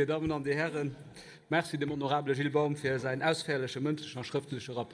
Meine Damen und die Herren, merci dem honorable Gilbaum für seinen ausführlichen mündlichen und schriftlichen Rapport.